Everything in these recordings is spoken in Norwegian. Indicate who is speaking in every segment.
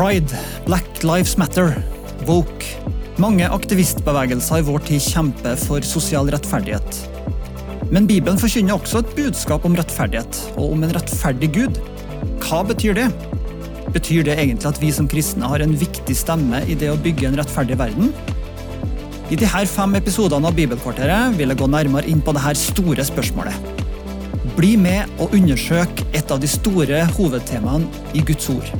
Speaker 1: Pride, Black Lives Matter, Woke. Mange aktivistbevegelser i vår tid kjemper for sosial rettferdighet. Men Bibelen forkynner også et budskap om rettferdighet, og om en rettferdig Gud. Hva betyr det? Betyr det egentlig at vi som kristne har en viktig stemme i det å bygge en rettferdig verden? I disse fem episodene av Bibelkvarteret vil jeg gå nærmere inn på dette store spørsmålet. Bli med og undersøk et av de store hovedtemaene i Guds ord.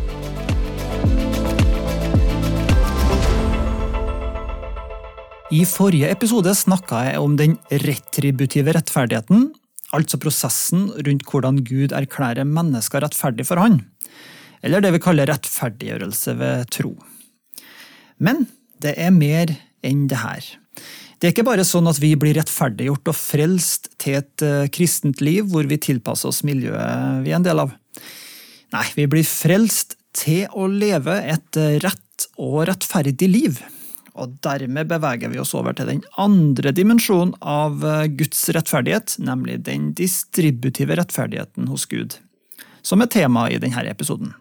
Speaker 1: I forrige episode snakka jeg om den retributive rettferdigheten, altså prosessen rundt hvordan Gud erklærer mennesker rettferdig for Han, eller det vi kaller rettferdiggjørelse ved tro. Men det er mer enn det her. Det er ikke bare sånn at vi blir rettferdiggjort og frelst til et uh, kristent liv hvor vi tilpasser oss miljøet vi er en del av. Nei, vi blir frelst til å leve et rett og rettferdig liv og dermed beveger vi oss over til den andre dimensjonen av eh, Guds rettferdighet, nemlig den distributive rettferdigheten hos Gud, som er tema i denne episoden.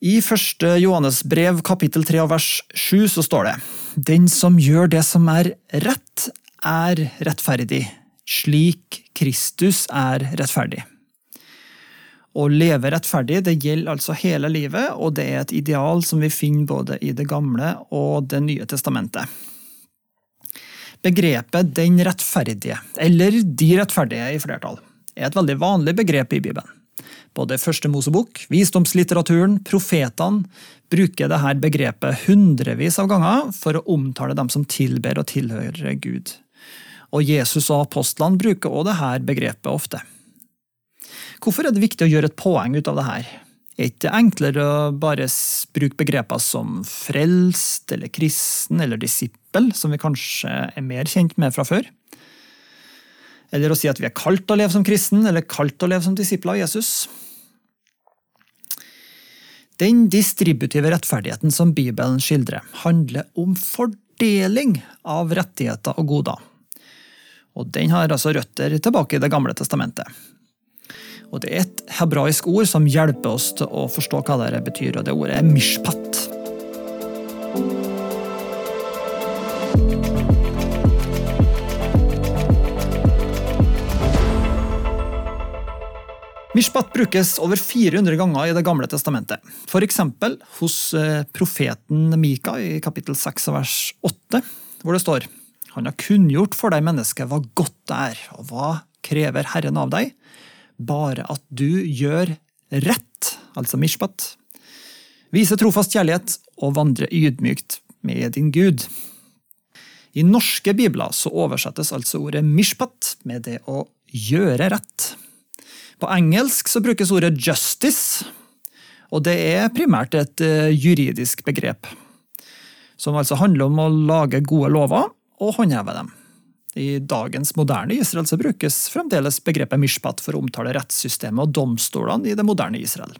Speaker 1: I første Johannes brev kapittel 3 vers 7 så står det Den som gjør det som er rett, er rettferdig, slik Kristus er rettferdig. Å leve rettferdig det gjelder altså hele livet, og det er et ideal som vi finner både i Det gamle og Det nye testamentet. Begrepet den rettferdige, eller de rettferdige i flertall, er et veldig vanlig begrep i Bibelen. Både Første Mosebok, visdomslitteraturen, profetene bruker dette begrepet hundrevis av ganger for å omtale dem som tilber og tilhører Gud. Og Jesus og apostlene bruker også dette begrepet ofte. Hvorfor er det viktig å gjøre et poeng ut av det her? Er det ikke enklere å bare bruke begreper som frelst eller kristen eller disippel, som vi kanskje er mer kjent med fra før? Eller å si at vi er kalt å leve som kristen eller kalt å leve som disipler av Jesus? Den distributive rettferdigheten som Bibelen skildrer, handler om fordeling av rettigheter og goder. Og Den har altså røtter tilbake i Det gamle testamentet. Og Det er et hebraisk ord som hjelper oss til å forstå hva det betyr, og det ordet er mishpat. Mishpat brukes over 400 ganger i Det gamle testamentet. F.eks. hos eh, profeten Mika i kapittel 6 vers 8, hvor det står Han har kunngjort for deg, menneske, hva godt det er, og hva krever Herren av deg? Bare at du gjør rett, altså mishpat. Vise trofast kjærlighet og vandre ydmykt med din Gud. I norske bibler så oversettes altså ordet mishpat med det å gjøre rett. På engelsk så brukes ordet justice, og det er primært et eh, juridisk begrep. Som altså handler om å lage gode lover og håndheve dem. I dagens moderne Israel så brukes fremdeles begrepet mishpat for å omtale rettssystemet og domstolene i det moderne Israel.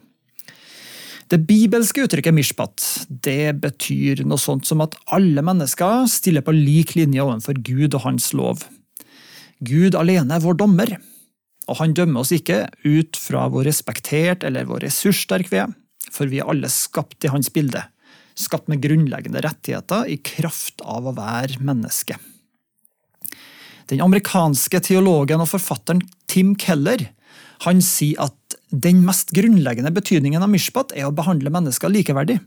Speaker 1: Det bibelske uttrykket mishpat det betyr noe sånt som at alle mennesker stiller på lik linje overfor Gud og hans lov. Gud alene er vår dommer, og han dømmer oss ikke ut fra hvor respektert eller hvor ressurssterk vi er, for vi er alle skapt i hans bilde, skapt med grunnleggende rettigheter i kraft av å være menneske. Den amerikanske teologen og forfatteren Tim Keller han sier at den mest grunnleggende betydningen av mishpat er å behandle mennesker likeverdig.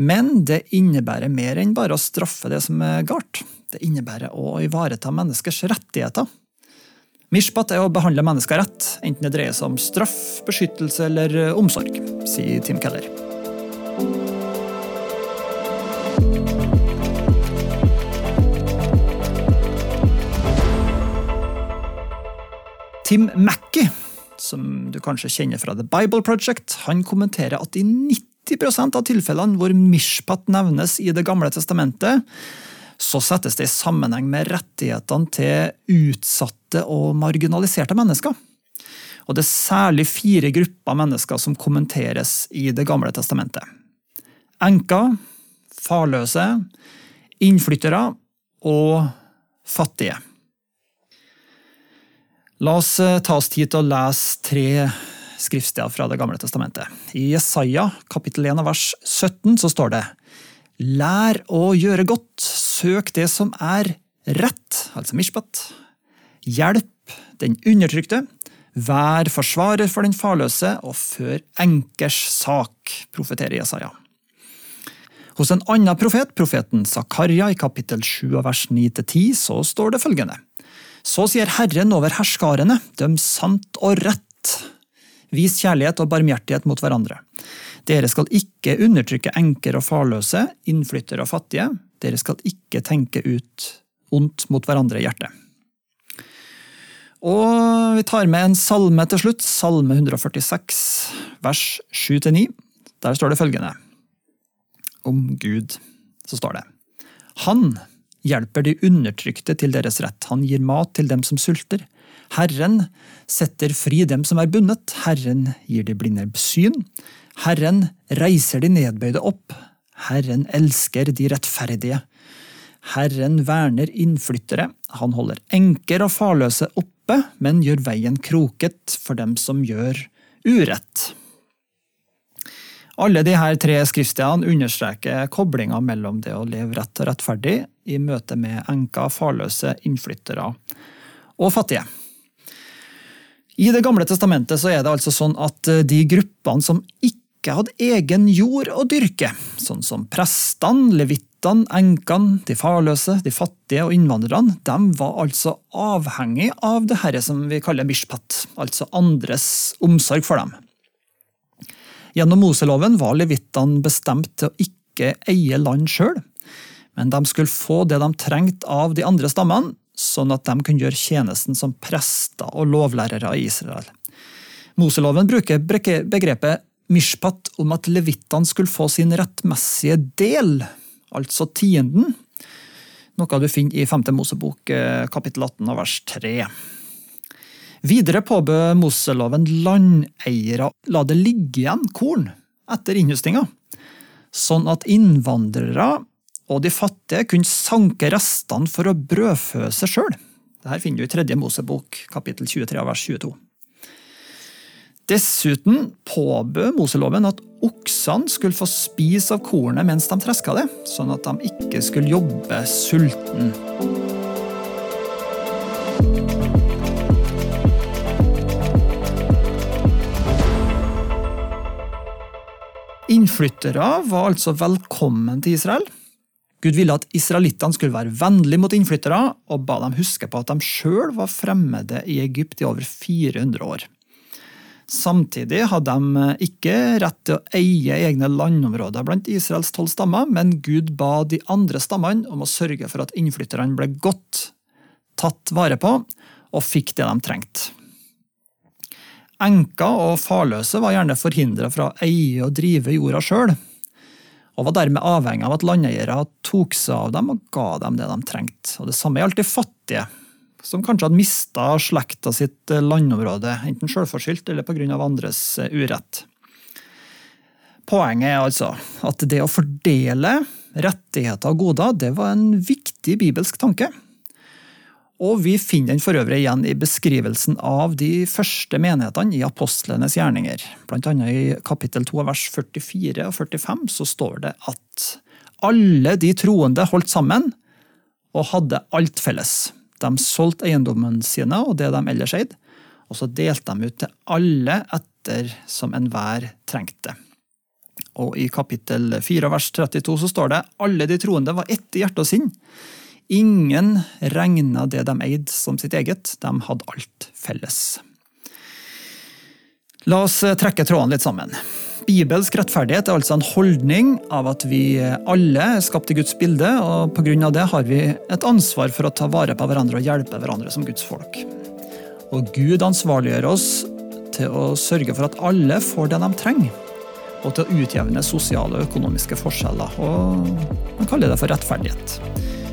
Speaker 1: Men det innebærer mer enn bare å straffe det som er galt. Det innebærer å ivareta menneskers rettigheter. Mishpat er å behandle mennesker rett, enten det dreier seg om straff, beskyttelse eller omsorg, sier Tim Keller. Tim Mackey, som du kanskje kjenner fra The Bible Project, han kommenterer at i 90% av tilfellene hvor mishpat nevnes i Det gamle testamentet, så settes det i sammenheng med rettighetene til utsatte og marginaliserte mennesker. Og det er særlig fire grupper mennesker som kommenteres i Det gamle testamentet. Enker, farløse, innflyttere og fattige. La oss eh, ta oss tid til å lese tre skriftsteder fra Det gamle testamentet. I Jesaja kapittel 1 vers 17 så står det Lær å gjøre godt, søk det som er rett, altså mishpat. Hjelp den undertrykte, vær forsvarer for den farløse, og før enkers sak, profeterer Jesaja. Hos en annen profet, profeten Zakaria i kapittel 7 vers 9-10, så står det følgende. Så sier Herren over herskarene, døm sant og rett. Vis kjærlighet og barmhjertighet mot hverandre. Dere skal ikke undertrykke enker og farløse, innflyttere og fattige. Dere skal ikke tenke ut ondt mot hverandre i hjertet. Og vi tar med en salme til slutt, salme 146, vers 7-9. Der står det følgende. Om Gud, så står det. Han hjelper de undertrykte til deres rett, han gir mat til dem som sulter. Herren setter fri dem som er bundet, Herren gir de blinde syn. Herren reiser de nedbøyde opp, Herren elsker de rettferdige. Herren verner innflyttere, han holder enker og farløse oppe, men gjør veien kroket for dem som gjør urett. Alle de her tre skriftstedene understreker koblinga mellom det å leve rett og rettferdig i møte med enker, farløse, innflyttere og fattige. I Det gamle testamentet så er det altså sånn at de gruppene som ikke hadde egen jord å dyrke, sånn som prestene, levittene, enkene, de farløse, de fattige og innvandrerne, de var altså avhengig av det her som vi kaller mishpat, altså andres omsorg for dem. Gjennom Moseloven var levittene bestemt til å ikke eie land sjøl, men de skulle få det de trengte av de andre stammene, sånn at de kunne gjøre tjenesten som prester og lovlærere i Israel. Moseloven bruker begrepet mishpat om at levittene skulle få sin rettmessige del, altså tienden, noe du finner i 5. Mosebok eh, kapittel 18 vers 3. Videre påbød Moseloven landeiere la det ligge igjen korn etter innhøstinga, sånn at innvandrere og de fattige kunne sanke restene for å brødfø seg sjøl. Dette finner du i tredje Mosebok, kapittel 23, vers 22. Dessuten påbød Moseloven at oksene skulle få spise av kornet mens de treska det, sånn at de ikke skulle jobbe sulten. Innflyttere var altså velkommen til Israel. Gud ville at israelittene skulle være vennlige mot innflyttere, og ba dem huske på at de sjøl var fremmede i Egypt i over 400 år. Samtidig hadde de ikke rett til å eie egne landområder blant Israels tolv stammer, men Gud ba de andre stammene om å sørge for at innflytterne ble godt tatt vare på og fikk det de trengte. Enker og farløse var gjerne forhindra fra å eie og drive jorda sjøl, og var dermed avhengig av at landeiere tok seg av dem og ga dem det de trengte. Og Det samme gjaldt de fattige, som kanskje hadde mista slekta sitt landområde, enten sjølforskyldt eller pga. andres urett. Poenget er altså at det å fordele rettigheter og goder, det var en viktig bibelsk tanke. Og vi finner den for øvrig igjen i beskrivelsen av de første menighetene i apostlenes gjerninger. Blant annet i kapittel 2 vers 44 og 45 så står det at alle de troende holdt sammen og hadde alt felles. De solgte eiendommen sine og det de ellers eide, og så delte de ut til alle etter som enhver trengte. Og i kapittel 4 vers 32 så står det alle de troende var ett i hjerte og sinn. Ingen regna det de eide som sitt eget, de hadde alt felles. La oss eh, trekke trådene litt sammen. Bibelsk rettferdighet er altså en holdning av at vi alle er skapt i Guds bilde, og pga. det har vi et ansvar for å ta vare på hverandre og hjelpe hverandre som Guds folk. Og Gud ansvarliggjør oss til å sørge for at alle får det de trenger, og til å utjevne sosiale og økonomiske forskjeller. Og man kaller det for rettferdighet.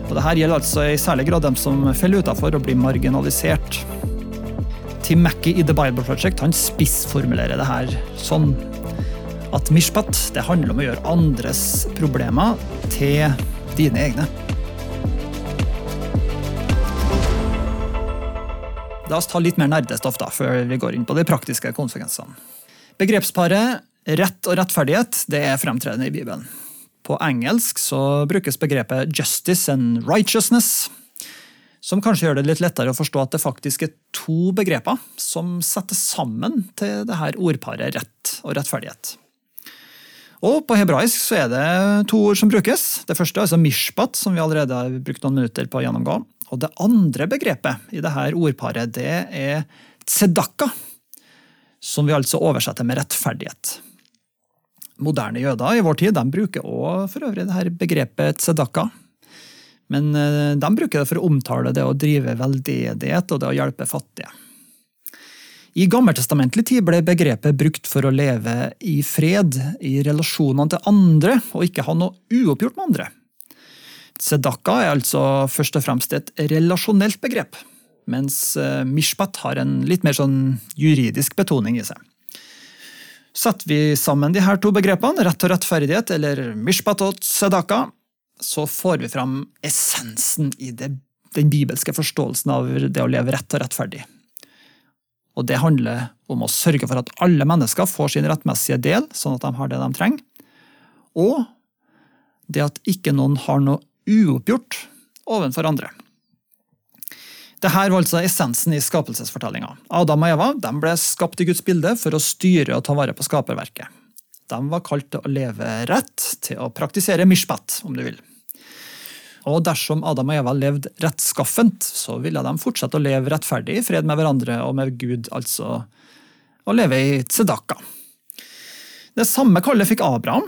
Speaker 1: Og Dette gjelder altså i særlig grad dem som faller utenfor og blir marginalisert. Tim Mackey i The Bible Project han spissformulerer det her sånn at mishpat det handler om å gjøre andres problemer til dine egne. La oss ta litt mer nerdestoff da, før vi går inn på de praktiske konsekvensene. Begrepsparet rett og rettferdighet det er fremtredende i Bibelen. På engelsk så brukes begrepet 'justice and righteousness', som kanskje gjør det litt lettere å forstå at det faktisk er to begreper som settes sammen til det her ordparet rett og rettferdighet. Og På hebraisk så er det to ord som brukes. Det første er altså mishpat, som vi allerede har brukt noen minutter på å gjennomgå. Og Det andre begrepet i det her ordparet det er tzedakka, som vi altså oversetter med rettferdighet. Moderne jøder i vår tid de bruker også for øvrig dette begrepet tzedakka. Men eh, de bruker det for å omtale det å drive veldedighet og det å hjelpe fattige. I gammeltestamentlig tid ble begrepet brukt for å leve i fred i relasjonene til andre, og ikke ha noe uoppgjort med andre. Tzedakka er altså først og fremst et relasjonelt begrep, mens eh, mishpat har en litt mer sånn juridisk betoning i seg. Setter vi sammen de her to begrepene, rett og rettferdighet, eller mishpat og tzedakka, så får vi fram essensen i det, den bibelske forståelsen av det å leve rett og rettferdig. Og Det handler om å sørge for at alle mennesker får sin rettmessige del, sånn at de har det de trenger. Og det at ikke noen har noe uoppgjort overfor andre. Dette var altså essensen i skapelsesfortellinga. Adam og Eva ble skapt i Guds bilde for å styre og ta vare på skaperverket. De var kalt til å leve rett, til å praktisere mishpat, om du vil. Og dersom Adam og Eva levde rettskaffent, så ville de fortsette å leve rettferdig i fred med hverandre og med Gud, altså å leve i tzedaka. Det samme kallet fikk Abraham.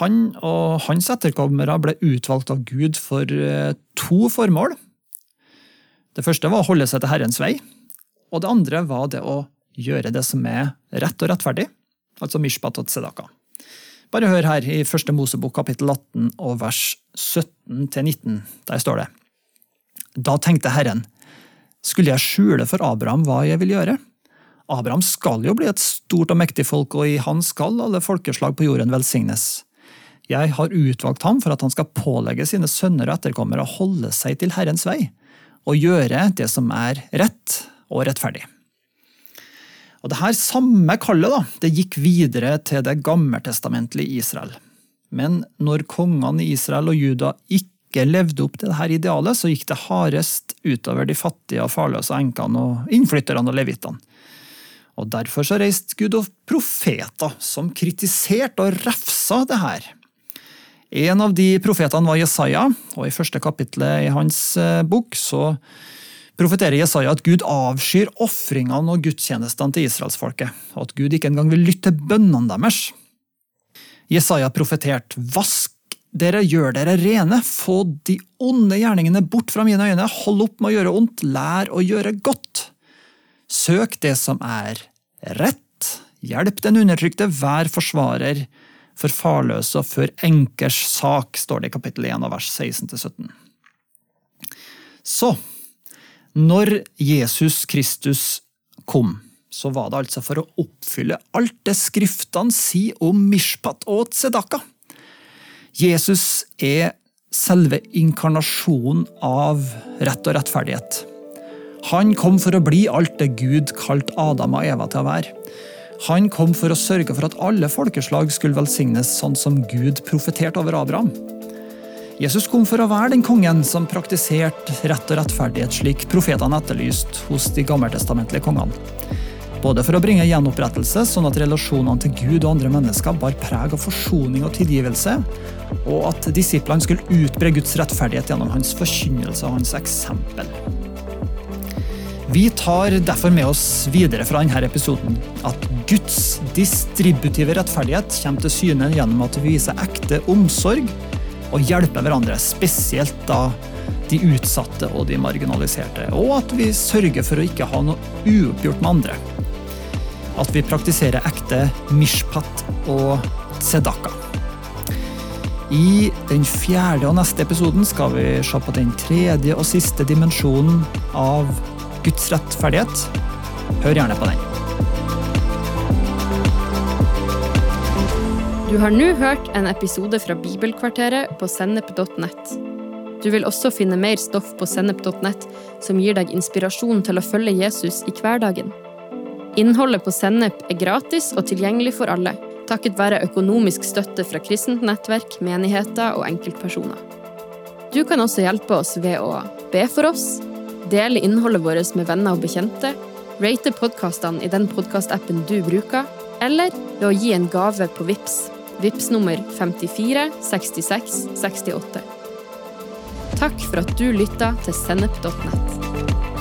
Speaker 1: Han og hans etterkommere ble utvalgt av Gud for eh, to formål. Det første var å holde seg til Herrens vei, og det andre var det å gjøre det som er rett og rettferdig, altså mishpat og tzedaka. Bare hør her i første Mosebok kapittel 18 og vers 17-19. Der står det. Da tenkte Herren, skulle jeg skjule for Abraham hva jeg vil gjøre? Abraham skal jo bli et stort og mektig folk, og i han skal alle folkeslag på jorden velsignes. Jeg har utvalgt ham for at han skal pålegge sine sønner og etterkommere å holde seg til Herrens vei og gjøre det som er rett og rettferdig. Og det her samme kallet da, det gikk videre til det gammeltestamentlige Israel. Men når kongene i Israel og Juda ikke levde opp til dette idealet, så gikk det hardest utover de fattige og farløse enkene og innflytterne og levitene. Og Derfor så reiste Gud og profeter som kritiserte og refsa det her. En av de profetene var Jesaja, og i første kapittel i hans eh, bok så profeterer Jesaja at Gud avskyr ofringene og gudstjenestene til israelsfolket, og at Gud ikke engang vil lytte til bønnene deres. Jesaja profeterte Vask dere, gjør dere rene, få de onde gjerningene bort fra mine øyne, hold opp med å gjøre ondt, lær å gjøre godt. Søk det som er rett, hjelp den undertrykte, vær forsvarer for farløse og før enkers sak, står det i kapittel 1 av vers 16-17. Så, når Jesus Kristus kom, så var det altså for å oppfylle alt det Skriftene sier om Mishpat og Tzedaka. Jesus er selve inkarnasjonen av rett og rettferdighet. Han kom for å bli alt det Gud kalte Adam og Eva til å være. Han kom for å sørge for at alle folkeslag skulle velsignes sånn som Gud profeterte over Abraham. Jesus kom for å være den kongen som praktiserte rett og rettferdighet slik profetene etterlyste hos de gammeltestamentlige kongene. Både for å bringe gjenopprettelse, sånn at relasjonene til Gud og andre mennesker bar preg av forsoning og tilgivelse, og at disiplene skulle utbre Guds rettferdighet gjennom hans forkynnelse og hans eksempel. Vi tar derfor med oss videre fra denne episoden at Guds distributive rettferdighet kommer til syne gjennom at vi viser ekte omsorg og hjelper hverandre, spesielt da de utsatte og de marginaliserte. Og at vi sørger for å ikke ha noe uoppgjort med andre. At vi praktiserer ekte mishpat og tzedaka. I den fjerde og neste episoden skal vi se på den tredje og siste dimensjonen av Guds rettferdighet. Hør gjerne på den.
Speaker 2: Du har nå hørt en episode fra Bibelkvarteret på sennep.nett. Du vil også finne mer stoff på sennep.nett som gir deg inspirasjon til å følge Jesus i hverdagen. Innholdet på Sennep er gratis og tilgjengelig for alle, takket være økonomisk støtte fra kristent nettverk, menigheter og enkeltpersoner. Du kan også hjelpe oss ved å be for oss, dele innholdet vårt med venner og bekjente, rate podkastene i den podkastappen du bruker, eller ved å gi en gave på VIPS. VIPS nummer 54 66 68. Takk for at du lytta til sennep.nett.